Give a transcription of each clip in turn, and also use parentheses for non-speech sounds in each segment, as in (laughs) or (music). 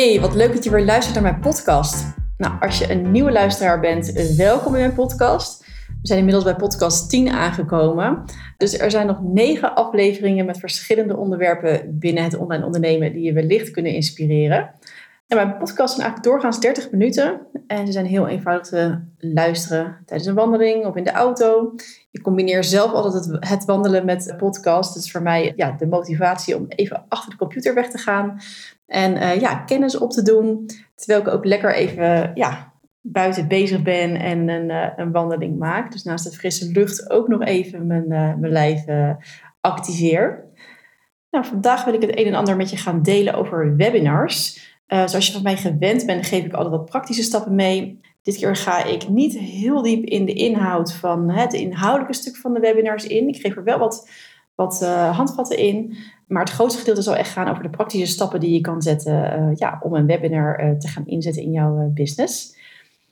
Hey, wat leuk dat je weer luistert naar mijn podcast. Nou, als je een nieuwe luisteraar bent, welkom in mijn podcast. We zijn inmiddels bij podcast 10 aangekomen. Dus er zijn nog negen afleveringen met verschillende onderwerpen binnen het online ondernemen die je wellicht kunnen inspireren. En mijn podcast zijn eigenlijk doorgaans 30 minuten. En ze zijn heel eenvoudig te luisteren tijdens een wandeling of in de auto. Ik combineer zelf altijd het, wandelen met podcast. Dat is voor mij ja, de motivatie om even achter de computer weg te gaan. En uh, ja, kennis op te doen. Terwijl ik ook lekker even ja, buiten bezig ben en een, uh, een wandeling maak. Dus naast de frisse lucht ook nog even mijn, uh, mijn lijf activeer. Nou, vandaag wil ik het een en ander met je gaan delen over webinars. Zoals je van mij gewend bent, geef ik altijd wat praktische stappen mee. Dit keer ga ik niet heel diep in de inhoud van het inhoudelijke stuk van de webinars in. Ik geef er wel wat, wat handvatten in. Maar het grootste gedeelte zal echt gaan over de praktische stappen die je kan zetten uh, ja, om een webinar te gaan inzetten in jouw business.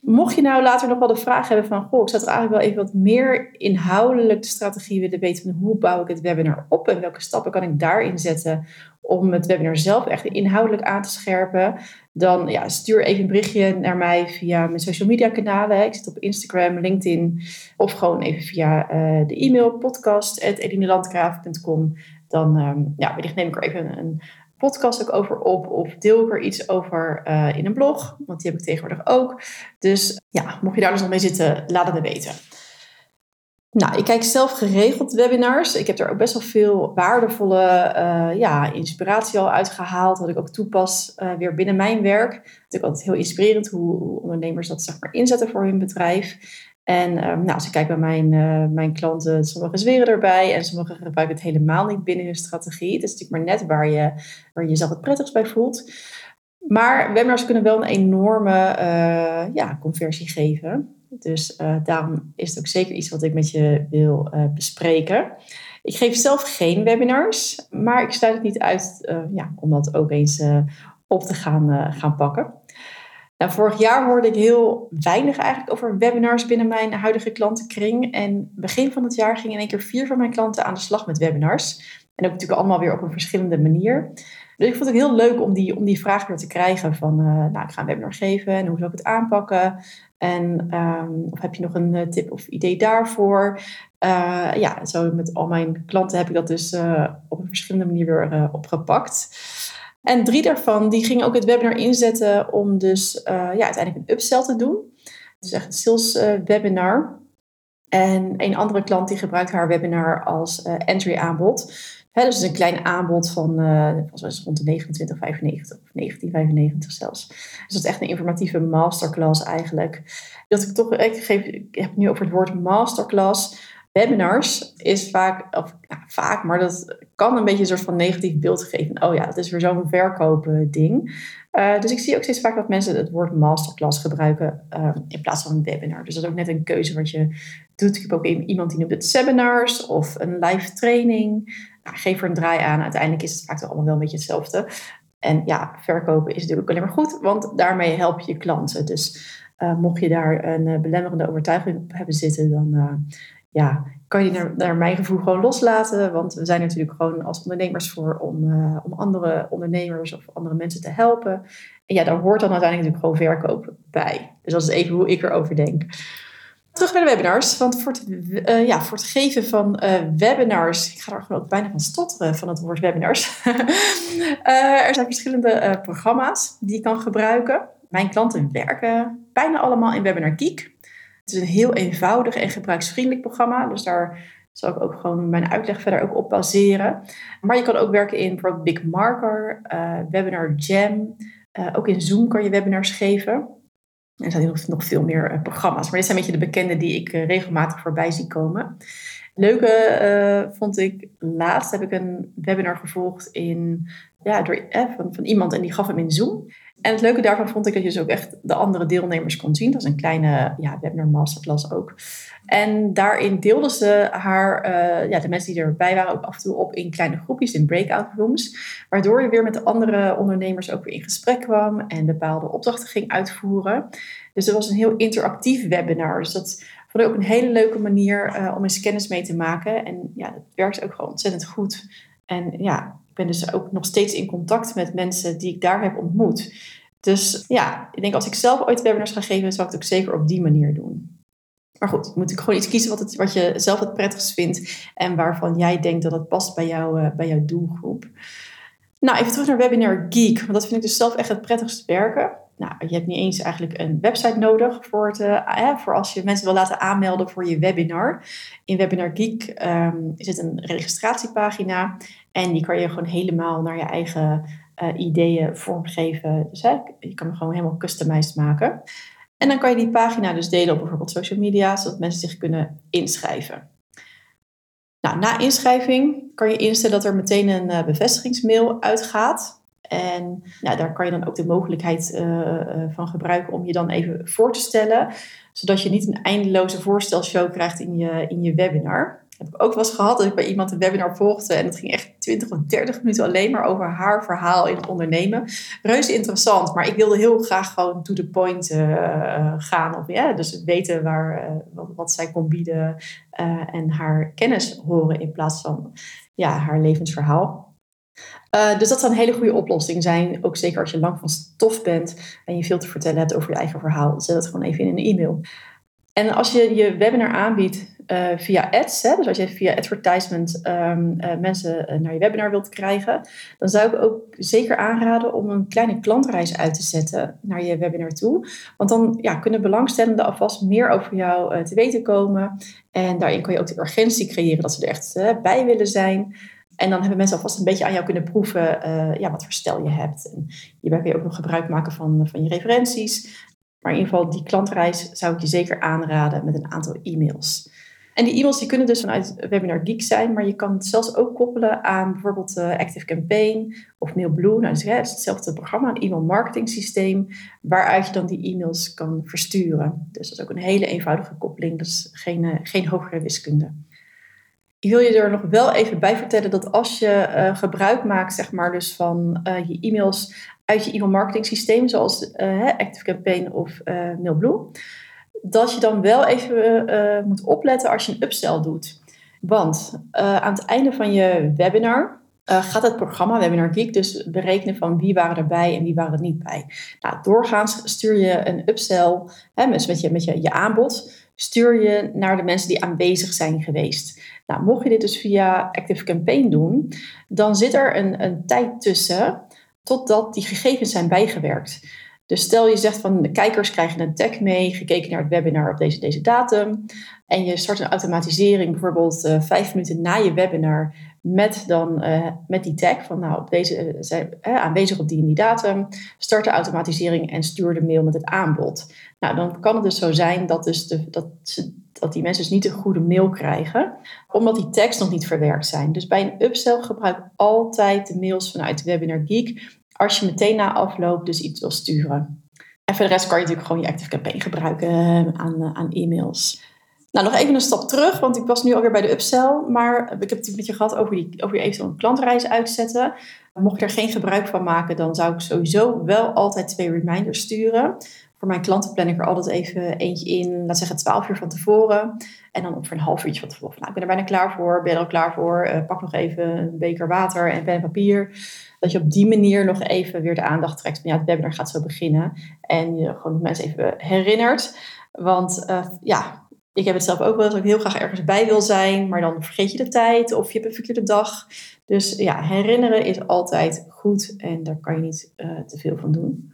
Mocht je nou later nog wel de vraag hebben van, goh, ik zou er eigenlijk wel even wat meer inhoudelijk de strategie willen weten van hoe bouw ik het webinar op en welke stappen kan ik daarin zetten om het webinar zelf echt inhoudelijk aan te scherpen, dan ja, stuur even een berichtje naar mij via mijn social media kanalen. Ik zit op Instagram, LinkedIn of gewoon even via de e-mail podcast.elinelandgraaf.com dan um, ja, wellicht neem ik er even een, podcast ook over op. Of deel ik er iets over uh, in een blog. Want die heb ik tegenwoordig ook. Dus ja, mocht je daar dus nog mee zitten, laat het me weten. Nou, ik kijk zelf geregeld webinars. Ik heb er ook best wel veel waardevolle uh, ja, inspiratie al uitgehaald. Wat ik ook toepas uh, weer binnen mijn werk. Het is natuurlijk altijd heel inspirerend hoe, hoe ondernemers dat zeg maar inzetten voor hun bedrijf. En um, nou, als ik kijk bij mijn, uh, mijn klanten, sommigen zweren erbij en sommigen gebruiken het helemaal niet binnen hun strategie. Het is natuurlijk maar net waar je, waar je jezelf het prettigst bij voelt. Maar webinars kunnen wel een enorme uh, ja, conversie geven. Dus uh, daarom is het ook zeker iets wat ik met je wil bespreken. Ik geef zelf geen webinars, maar ik sluit het niet uit ja, om dat ook eens op te gaan, gaan pakken. Nou, vorig jaar hoorde ik heel weinig eigenlijk over webinars binnen mijn huidige klantenkring. En begin van het jaar gingen in één keer vier van mijn klanten aan de slag met webinars. En ook natuurlijk allemaal weer op een verschillende manier. Dus ik vond het heel leuk om die, om die vraag weer te krijgen van, uh, nou, ik ga een webinar geven en hoe zal ik het aanpakken? En um, of heb je nog een eh, tip of idee daarvoor? Uh, ja, zo met al mijn klanten heb ik dat dus op een verschillende manier weer opgepakt. En drie daarvan die gingen ook het webinar inzetten om dus uh, ja, uiteindelijk een upsell te doen. Dus echt een sales uh, webinar. En een andere klant die gebruikt haar webinar als uh, entry aanbod. Dus een klein aanbod van volgens rond de 29,95 of 19,95 zelfs. Dus dat is echt een informatieve masterclass eigenlijk. Dat ik toch, ik, geef, ik heb het nu over het woord masterclass webinars is vaak, of nou, vaak, maar dat kan een beetje een soort van negatief beeld geven. Oh ja, dat is weer zo'n verkopen ding. Uh, dus ik zie ook steeds vaak dat mensen het woord masterclass gebruiken uh, in plaats van een webinar. Dus dat is ook net een keuze wat je doet. Ik heb ook iemand die noemt het seminars of een live training. Nou, geef er een draai aan. Uiteindelijk is het vaak allemaal wel een beetje hetzelfde. En ja, verkopen is natuurlijk alleen maar goed, want daarmee help je klanten. Dus uh, mocht je daar een belemmerende overtuiging op hebben zitten, dan ja, kan je naar, naar mijn gevoel gewoon loslaten. Want we zijn natuurlijk gewoon als ondernemers voor om, uh, om andere ondernemers of andere mensen te helpen. En ja, daar hoort dan uiteindelijk natuurlijk gewoon verkoop bij. Dus dat is even hoe ik erover denk. Terug naar de webinars. Want voor het, uh, ja, voor het geven van uh, webinars, ik ga er gewoon ook bijna van stotteren van het woord webinars. (laughs) er zijn verschillende programma's die je kan gebruiken. Mijn klanten werken bijna allemaal in Webinar Geek. Het is een heel eenvoudig en gebruiksvriendelijk programma. Dus daar zal ik ook gewoon mijn uitleg verder ook op baseren. Maar je kan ook werken in bijvoorbeeld Big Marker, uh, Webinar Jam. Uh, ook in Zoom kan je webinars geven. Er zijn nog, veel meer uh, programma's. Maar dit zijn een beetje de bekende die ik regelmatig voorbij zie komen. Leuke vond ik, laatst heb ik een webinar gevolgd in, ja, door, van, van iemand en die gaf hem in Zoom. En het leuke daarvan vond ik dat je dus ook echt de andere deelnemers kon zien. Dat is een kleine ja, webinar masterclass ook. En daarin deelde ze haar, uh, ja, de mensen die erbij waren, ook af en toe op in kleine groepjes, in breakout rooms. Waardoor je weer met de andere ondernemers ook weer in gesprek kwam en bepaalde opdrachten ging uitvoeren. Dus het was een heel interactief webinar. Dus dat vond ik ook een hele leuke manier uh, om eens kennis mee te maken. En ja, dat werkt ook gewoon ontzettend goed. En ja, ben dus ook nog steeds in contact met mensen die ik daar heb ontmoet. Dus ja, ik denk als ik zelf ooit webinars ga geven, zou ik het ook zeker op die manier doen. Maar goed, moet ik gewoon iets kiezen wat, het, wat je zelf het prettigst vindt en waarvan jij denkt dat het past bij, jou, uh, bij jouw doelgroep. Nou, even terug naar Webinar Geek, want dat vind ik dus zelf echt het prettigst werken. Nou, je hebt niet eens eigenlijk een website nodig voor, het, uh, voor als je mensen wil laten aanmelden voor je webinar. In Webinar Geek um, is het een registratiepagina en die kan je gewoon helemaal naar je eigen uh, ideeën vormgeven. Dus hè, je kan hem gewoon helemaal customized maken. En dan kan je die pagina dus delen op bijvoorbeeld social media, zodat mensen zich kunnen inschrijven. Nou, na inschrijving kan je instellen dat er meteen een uh, bevestigingsmail uitgaat. En nou, daar kan je dan ook de mogelijkheid uh, van gebruiken om je dan even voor te stellen, zodat je niet een eindeloze voorstelshow krijgt in je, in je webinar heb ik ook wel eens gehad dat ik bij iemand een webinar volgde. En het ging echt 20 of 30 minuten alleen maar over haar verhaal in het ondernemen. Reuze interessant, maar ik wilde heel graag gewoon to the point uh, gaan. Of, ja, dus weten waar, wat, wat, zij kon bieden en haar kennis horen in plaats van ja, haar levensverhaal. Dus dat zou een hele goede oplossing zijn. Ook zeker als je lang van stof bent en je veel te vertellen hebt over je eigen verhaal. Zet het gewoon even in een e-mail. En als je je webinar aanbiedt uh, via ads, hè, dus als je via advertisement um, uh, mensen naar je webinar wilt krijgen, dan zou ik ook zeker aanraden om een kleine klantreis uit te zetten naar je webinar toe. Want dan ja, kunnen belangstellenden alvast meer over jou te weten komen. En daarin kan je ook de urgentie creëren dat ze er echt bij willen zijn. En dan hebben mensen alvast een beetje aan jou kunnen proeven ja, wat voor stel je hebt. En hierbij kun je ook nog gebruik maken van, van je referenties. Maar in ieder geval, die klantreis zou ik je zeker aanraden met een aantal e-mails. En die e-mails die kunnen dus vanuit Webinar Geek zijn, maar je kan het zelfs ook koppelen aan bijvoorbeeld uh, Active Campaign of MailBlue. Nou, dus, het is hetzelfde programma, een e-mail marketing systeem, waaruit je dan die e-mails kan versturen. Dus dat is ook een hele eenvoudige koppeling, is geen, geen hogere wiskunde. Ik wil je er nog wel even bij vertellen dat als je uh, gebruik maakt zeg maar, dus van je e-mails uit je e-mail marketing systeem, zoals Active Campaign of MailBlue, dat je dan wel even uh, moet opletten als je een upsell doet. Want uh, aan het einde van je webinar uh, gaat het programma Webinar Geek dus berekenen van wie waren erbij en wie waren er niet bij. Nou, doorgaans stuur je een upsell hè, met, met, je, met je, je aanbod, stuur je naar de mensen die aanwezig zijn geweest. Nou, mocht je dit dus via Active Campaign doen, dan zit er een, een tijd tussen totdat die gegevens zijn bijgewerkt. Dus stel je zegt van de kijkers krijgen een tag mee, gekeken naar het webinar op deze, deze datum. En je start een automatisering bijvoorbeeld uh, vijf minuten na je webinar met, dan, uh, met die tag van nou deze, uh, zijn aanwezig op die en die datum. Start de automatisering en stuur de mail met het aanbod. Nou, dan kan het dus zo zijn dat, dus de, dat, dat die mensen dus niet een goede mail krijgen, omdat die tags nog niet verwerkt zijn. Dus bij een upsell gebruik altijd de mails vanuit Webinar Geek als je meteen na afloop dus iets wil sturen. En voor de rest kan je natuurlijk gewoon je Active Campaign gebruiken eh, aan, eh, aan e-mails. Nou, nog even een stap terug, want ik was nu alweer bij de upsell. Maar ik heb het met je gehad over, die, over eventueel een klantreis uitzetten. Mocht je er geen gebruik van maken, dan zou ik sowieso wel altijd twee reminders sturen. Voor mijn klanten plan ik er altijd even eentje in, laat zeggen 12 uur van tevoren. En dan ongeveer een half uurtje van tevoren. Nou, ik ben er bijna klaar voor, ben er al klaar voor. Uh, pak nog even een beker water en pen en papier. Dat je op die manier nog even weer de aandacht trekt van ja, het webinar gaat zo beginnen. En je gewoon mensen even herinnert. Want uh, ja, ik heb het zelf ook wel dat ik heel graag ergens bij wil zijn, maar dan vergeet je de tijd of je hebt een verkeerde dag. Dus ja, herinneren is altijd goed en daar kan je niet uh, te veel van doen.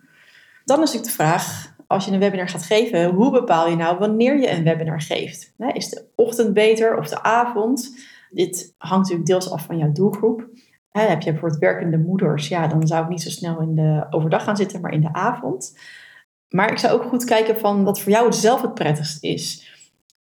Dan is natuurlijk de vraag, als je een webinar gaat geven, hoe bepaal je nou wanneer je een webinar geeft? Is de ochtend beter of de avond? Dit hangt natuurlijk deels af van jouw doelgroep. heb je bijvoorbeeld werkende moeders, ja, dan zou ik niet zo snel in de overdag gaan zitten, maar in de avond. Maar ik zou ook goed kijken van wat voor jou zelf het prettigst is.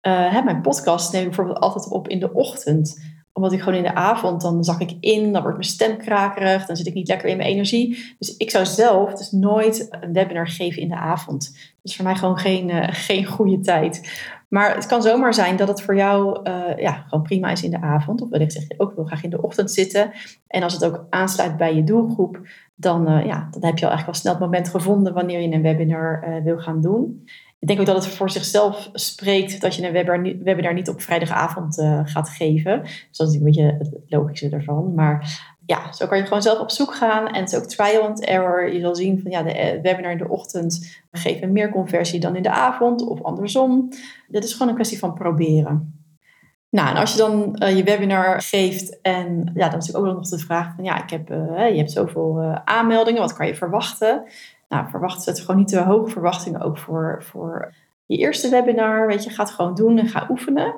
Uh, mijn podcast neem ik bijvoorbeeld altijd op in de ochtend omdat ik gewoon in de avond, dan zak ik in, dan wordt mijn stem krakerig, dan zit ik niet lekker in mijn energie. Dus ik zou zelf dus nooit een webinar geven in de avond. Dat is voor mij gewoon geen, uh, geen goede tijd. Maar het kan zomaar zijn dat het voor jou uh, ja, gewoon prima is in de avond. Of wellicht zeg je ook, wil graag in de ochtend zitten. En als het ook aansluit bij je doelgroep, dan, ja, dan heb je al eigenlijk wel snel het moment gevonden wanneer je een webinar wil gaan doen ik denk ook dat het voor zichzelf spreekt dat je een webinar, webinar niet op vrijdagavond uh, gaat geven. Dus dat is een beetje het logische ervan. Maar ja, zo kan je gewoon zelf op zoek gaan. En het is ook trial and error. Je zal zien van ja, de eh, webinar in de ochtend geven meer conversie dan in de avond of andersom. Dit is gewoon een kwestie van proberen. Nou, en als je dan uh, je webinar geeft en ja, dan is ook nog de vraag van ja, ik heb, je hebt zoveel aanmeldingen, wat kan je verwachten? Nou, verwacht het gewoon niet te hoge verwachtingen ook voor, voor je eerste webinar. Weet je, ga het gewoon doen en ga oefenen.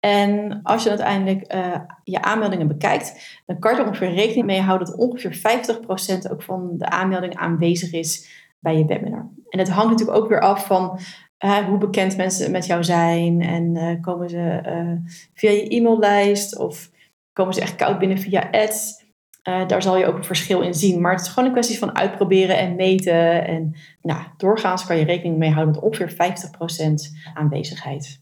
En als je uiteindelijk uh, je aanmeldingen bekijkt, dan kan je er ongeveer rekening mee houden dat ongeveer 50% ook van de aanmeldingen aanwezig is bij je webinar. En het hangt natuurlijk ook weer af van hoe bekend mensen met jou zijn. En uh, komen ze via je e-maillijst of komen ze echt koud binnen via ads. Daar zal je ook een verschil in zien. Maar het is gewoon een kwestie van uitproberen en meten. En nou, doorgaans kan je rekening mee houden met ongeveer 50% aanwezigheid.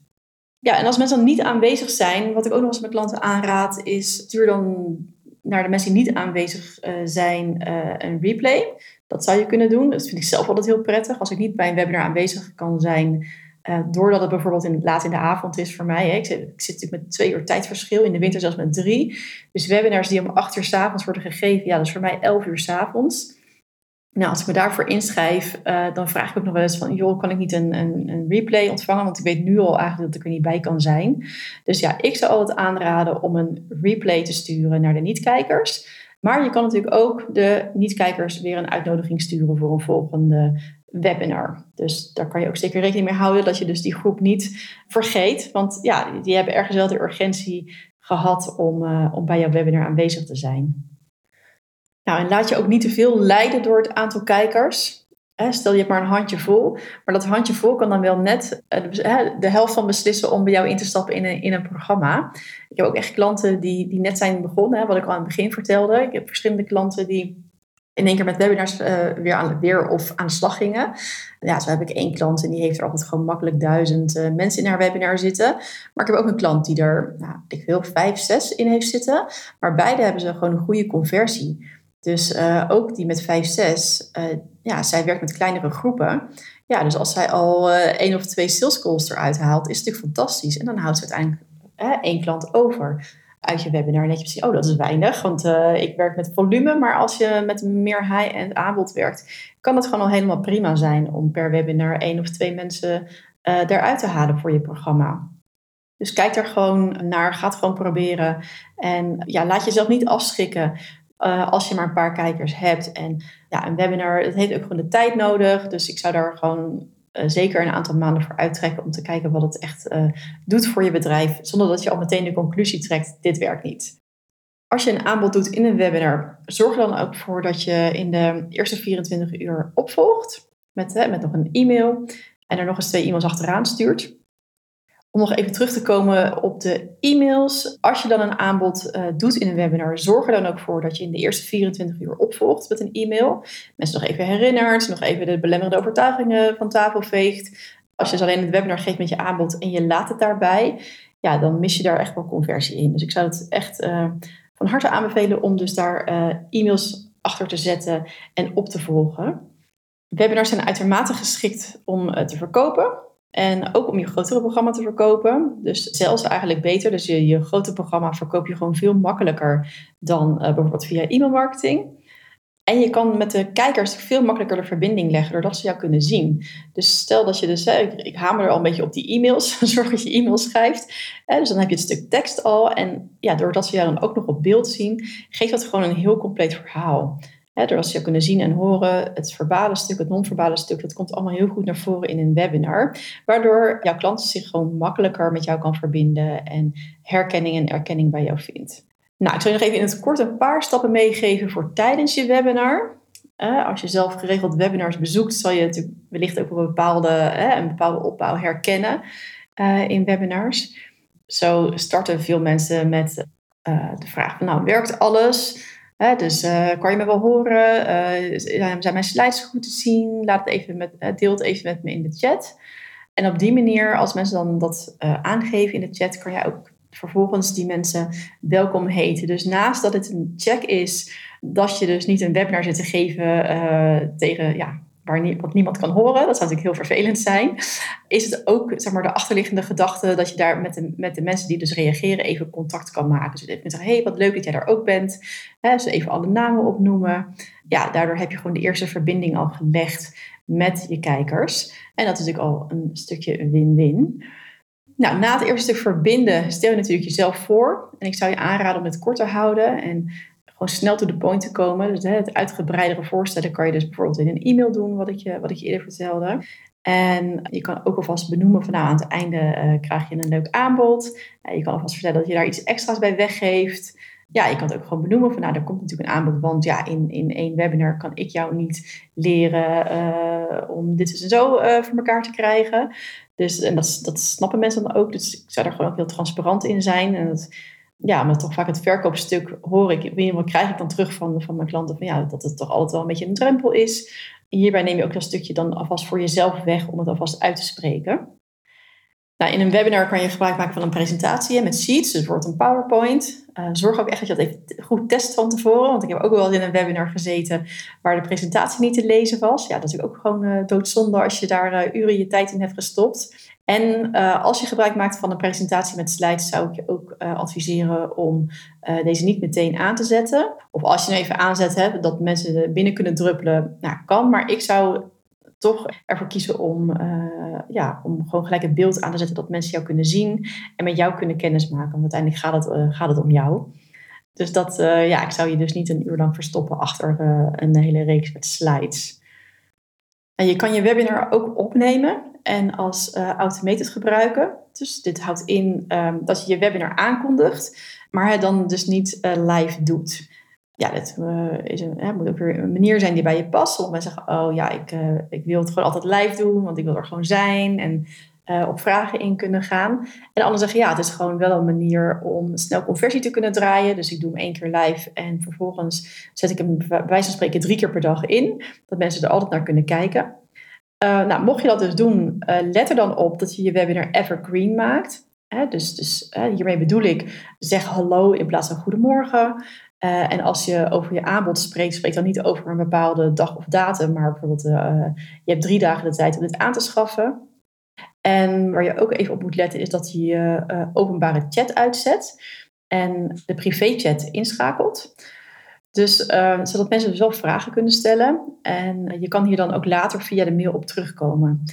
Ja, en als mensen dan niet aanwezig zijn, wat ik ook nog eens met klanten aanraad, is stuur dan naar de mensen die niet aanwezig uh, zijn uh, een replay. Dat zou je kunnen doen. Dat vind ik zelf altijd heel prettig. Als ik niet bij een webinar aanwezig kan zijn, uh, doordat het bijvoorbeeld in, laat in de avond is voor mij. Hè. Ik, zit, ik zit natuurlijk met twee uur tijdverschil, in de winter zelfs met drie. Dus webinars die om acht uur s avonds worden gegeven, ja, dat is voor mij elf uur s avonds. Nou, als ik me daarvoor inschrijf, uh, dan vraag ik ook nog wel eens van, joh, kan ik niet een, een, een, replay ontvangen? Want ik weet nu al eigenlijk dat ik er niet bij kan zijn. Dus ja, ik zou altijd aanraden om een replay te sturen naar de niet-kijkers. Maar je kan natuurlijk ook de niet-kijkers weer een uitnodiging sturen voor een volgende webinar. Dus daar kan je ook zeker rekening mee houden dat je dus die groep niet vergeet. Want ja, die hebben ergens wel de urgentie gehad om, uh, om bij jouw webinar aanwezig te zijn. Nou, en laat je ook niet te veel leiden door het aantal kijkers. Stel je hebt maar een handje vol, maar dat handje vol kan dan wel net eh, de helft van beslissen om bij jou in te stappen in een, in een programma. Ik heb ook echt klanten die, die net zijn begonnen, wat ik al aan het begin vertelde. Ik heb verschillende klanten die in één keer met webinars uh, weer, aan, weer of aan de slag gingen. Ja, zo heb ik één klant en die heeft er altijd gewoon makkelijk duizend uh, mensen in haar webinar zitten. Maar ik heb ook een klant die er, nou, ik wil vijf, zes in heeft zitten. Maar beide hebben ze gewoon een goede conversie. Dus uh, ook die met 5, 6, uh, ja, zij werkt met kleinere groepen. Ja, dus als zij al één of twee sales calls eruit haalt, is het natuurlijk fantastisch. En dan houdt ze uiteindelijk één klant over uit je webinar. Dat je precies, oh, dat is weinig, want ik werk met volume. Maar als je met meer high-end aanbod werkt, kan het gewoon al helemaal prima zijn om per webinar één of twee mensen eruit te halen voor je programma. Dus kijk daar gewoon naar, ga het gewoon proberen. En ja, laat jezelf niet afschrikken uh, als je maar een paar kijkers hebt. En ja, een webinar, het heeft ook gewoon de tijd nodig. Dus ik zou daar gewoon zeker een aantal maanden voor uittrekken om te kijken wat het echt uh, doet voor je bedrijf. Zonder dat je al meteen de conclusie trekt, dit werkt niet. Als je een aanbod doet in een webinar, zorg er dan ook voor dat je in de eerste 24 uur opvolgt. Met, met nog een e-mail. En er nog eens twee e-mails achteraan stuurt. Om nog even terug te komen op de e-mails. Als je dan een aanbod uh, doet in een webinar, zorg er dan ook voor dat je in de eerste 24 uur opvolgt met een e-mail. Mensen nog even herinnert, nog even de belemmerende overtuigingen van tafel veegt. Als je dus alleen het webinar geeft met je aanbod en je laat het daarbij, ja, dan mis je daar echt wel conversie in. Dus ik zou het echt uh, van harte aanbevelen om dus daar uh, e-mails achter te zetten en op te volgen. Webinars zijn uitermate geschikt om te verkopen. En ook om je grotere programma te verkopen. Dus zelfs eigenlijk beter. Dus je, je grote programma verkoop je gewoon veel makkelijker dan uh, bijvoorbeeld via e-mailmarketing. En je kan met de kijkers veel makkelijker de verbinding leggen doordat ze jou kunnen zien. Dus stel dat je dus, ik, ik hamer er al een beetje op die e-mails, (laughs) zorg dat je e-mails schrijft. dus dan heb je het stuk tekst al. En ja, doordat ze jou dan ook nog op beeld zien, geeft dat gewoon een heel compleet verhaal. Doordat ze je kunnen zien en horen, het verbale stuk, het non-verbale stuk, dat komt allemaal heel goed naar voren in een webinar. Waardoor jouw klant zich gewoon makkelijker met jou kan verbinden en herkenning en erkenning bij jou vindt. Nou, ik zal je nog even in het kort een paar stappen meegeven voor tijdens je webinar. als je zelf geregeld webinars bezoekt, zal je natuurlijk wellicht ook een bepaalde, een bepaalde opbouw herkennen uh, in webinars. Zo starten veel mensen met uh, de vraag nou, werkt alles? Dus uh, kan je me wel horen? Uh, zijn mijn slides goed te zien? Laat het even met, uh, deel het even met me in de chat. En op die manier, als mensen dan dat aangeven in de chat, kan jij ook vervolgens die mensen welkom heten. Dus naast dat het een check is, dat je dus niet een webinar zit te geven tegen ja, waar wat niemand kan horen, dat zou natuurlijk heel vervelend zijn, is het ook zeg maar, de achterliggende gedachte dat je daar met de, met de mensen die dus reageren even contact kan maken. Dus even zeggen, hey, wat leuk dat jij daar ook bent. Hè, dus even alle namen opnoemen. Ja, daardoor heb je gewoon de eerste verbinding al gelegd met je kijkers. En dat is natuurlijk al een stukje win-win. Nou, na het eerste verbinden stel je natuurlijk jezelf voor. En ik zou je aanraden om het kort te houden en gewoon snel to the point te komen. Dus hè, het uitgebreidere voorstellen kan je dus bijvoorbeeld in een e-mail doen, wat ik je, wat ik je eerder vertelde. En je kan ook alvast benoemen van nou, aan het einde uh, krijg je een leuk aanbod. Uh, je kan alvast vertellen dat je daar iets extra's bij weggeeft. Ja, je kan het ook gewoon benoemen van nou, er komt natuurlijk een aanbod. Want ja, in, in één webinar kan ik jou niet leren uh, om dit en zo voor elkaar te krijgen. Dus en dat, dat snappen mensen dan ook. Dus ik zou daar gewoon ook heel transparant in zijn. En dat, ja, maar toch vaak het verkoopstuk hoor ik, wat krijg ik dan terug van, van mijn klanten? Van ja, dat het toch altijd wel een beetje een drempel is. Hierbij neem je ook dat stukje dan alvast voor jezelf weg om het alvast uit te spreken. Nou, in een webinar kan je gebruik maken van een presentatie met sheets, dus wordt een PowerPoint. Uh, zorg ook echt dat je dat even goed test van tevoren, want ik heb ook wel eens in een webinar gezeten waar de presentatie niet te lezen was. Ja, dat is ook gewoon uh, doodzonde als je daar uh, uren je tijd in hebt gestopt. En als je gebruik maakt van een presentatie met slides, zou ik je ook adviseren om deze niet meteen aan te zetten. Of als je hem even aanzet, hè, dat mensen binnen kunnen druppelen, nou, kan. Maar ik zou toch ervoor kiezen om, ja, om gewoon gelijk het beeld aan te zetten dat mensen jou kunnen zien en met jou kunnen kennismaken. Want uiteindelijk gaat het, gaat het om jou. Dus dat, ja, ik zou je dus niet een uur lang verstoppen achter een hele reeks met slides. En je kan je webinar ook opnemen en als automated gebruiken. Dus dit houdt in um, dat je je webinar aankondigt, maar het dan dus niet live doet ja, dat uh, is een, moet ook weer een manier zijn die bij je past. Sommige mensen zeggen, oh ja, ik, uh, ik wil het gewoon altijd live doen, want ik wil er gewoon zijn en uh, op vragen in kunnen gaan. En anderen zeggen, ja, het is gewoon wel een manier om snel conversie te kunnen draaien. Dus ik doe hem één keer live en vervolgens zet ik hem bij wijze van spreken drie keer per dag in. Dat mensen er altijd naar kunnen kijken. Nou, mocht je dat dus doen, let er dan op dat je je webinar evergreen maakt. dus dus hiermee bedoel ik, zeg hallo in plaats van goedemorgen. En als je over je aanbod spreekt, spreek dan niet over een bepaalde dag of datum, maar bijvoorbeeld je hebt drie dagen de tijd om dit aan te schaffen. En waar je ook even op moet letten is dat je je openbare chat uitzet en de privéchat inschakelt. Dus zodat mensen zelf vragen kunnen stellen. En je kan hier dan ook later via de mail op terugkomen.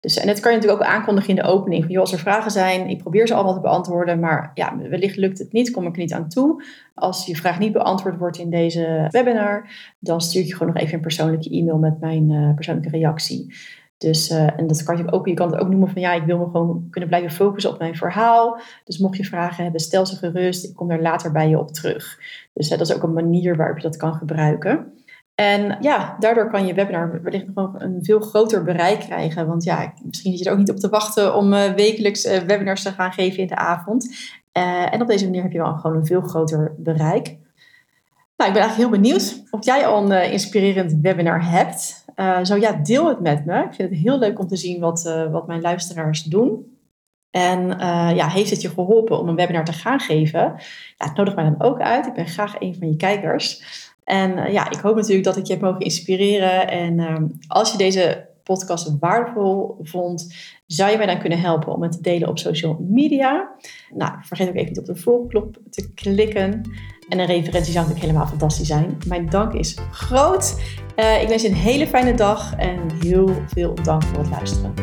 Dus, en dat kan je natuurlijk ook aankondigen in de opening. Van, als er vragen zijn, ik probeer ze allemaal te beantwoorden. Maar ja, wellicht lukt het niet, kom ik er niet aan toe. Als je vraag niet beantwoord wordt in deze webinar, dan stuur ik je gewoon nog even een persoonlijke e-mail met mijn uh, persoonlijke reactie. Dus, uh, en dat kan je ook, je kan het ook noemen van ja, ik wil me gewoon kunnen blijven focussen op mijn verhaal. Dus mocht je vragen hebben, stel ze gerust. Ik kom er later bij je op terug. Dus uh, dat is ook een manier waarop je dat kan gebruiken. En ja, daardoor kan je webinar wellicht nog een veel groter bereik krijgen. Want ja, misschien zit je er ook niet op te wachten om uh, wekelijks webinars te gaan geven in de avond. En op deze manier heb je wel gewoon een veel groter bereik. Nou, ik ben eigenlijk heel benieuwd of jij al een inspirerend webinar hebt. zo ja, deel het met me. Ik vind het heel leuk om te zien wat, wat mijn luisteraars doen. En ja, heeft het je geholpen om een webinar te gaan geven? Ja, nodig mij dan ook uit. Ik ben graag een van je kijkers. En ja, ik hoop natuurlijk dat ik je heb mogen inspireren. En uh, als je deze podcast waardevol vond, zou je mij dan kunnen helpen om het te delen op social media. Nou, vergeet ook even niet op de volgklop te klikken. En een referentie zou natuurlijk helemaal fantastisch zijn. Mijn dank is groot. Uh, ik wens je een hele fijne dag en heel veel dank voor het luisteren.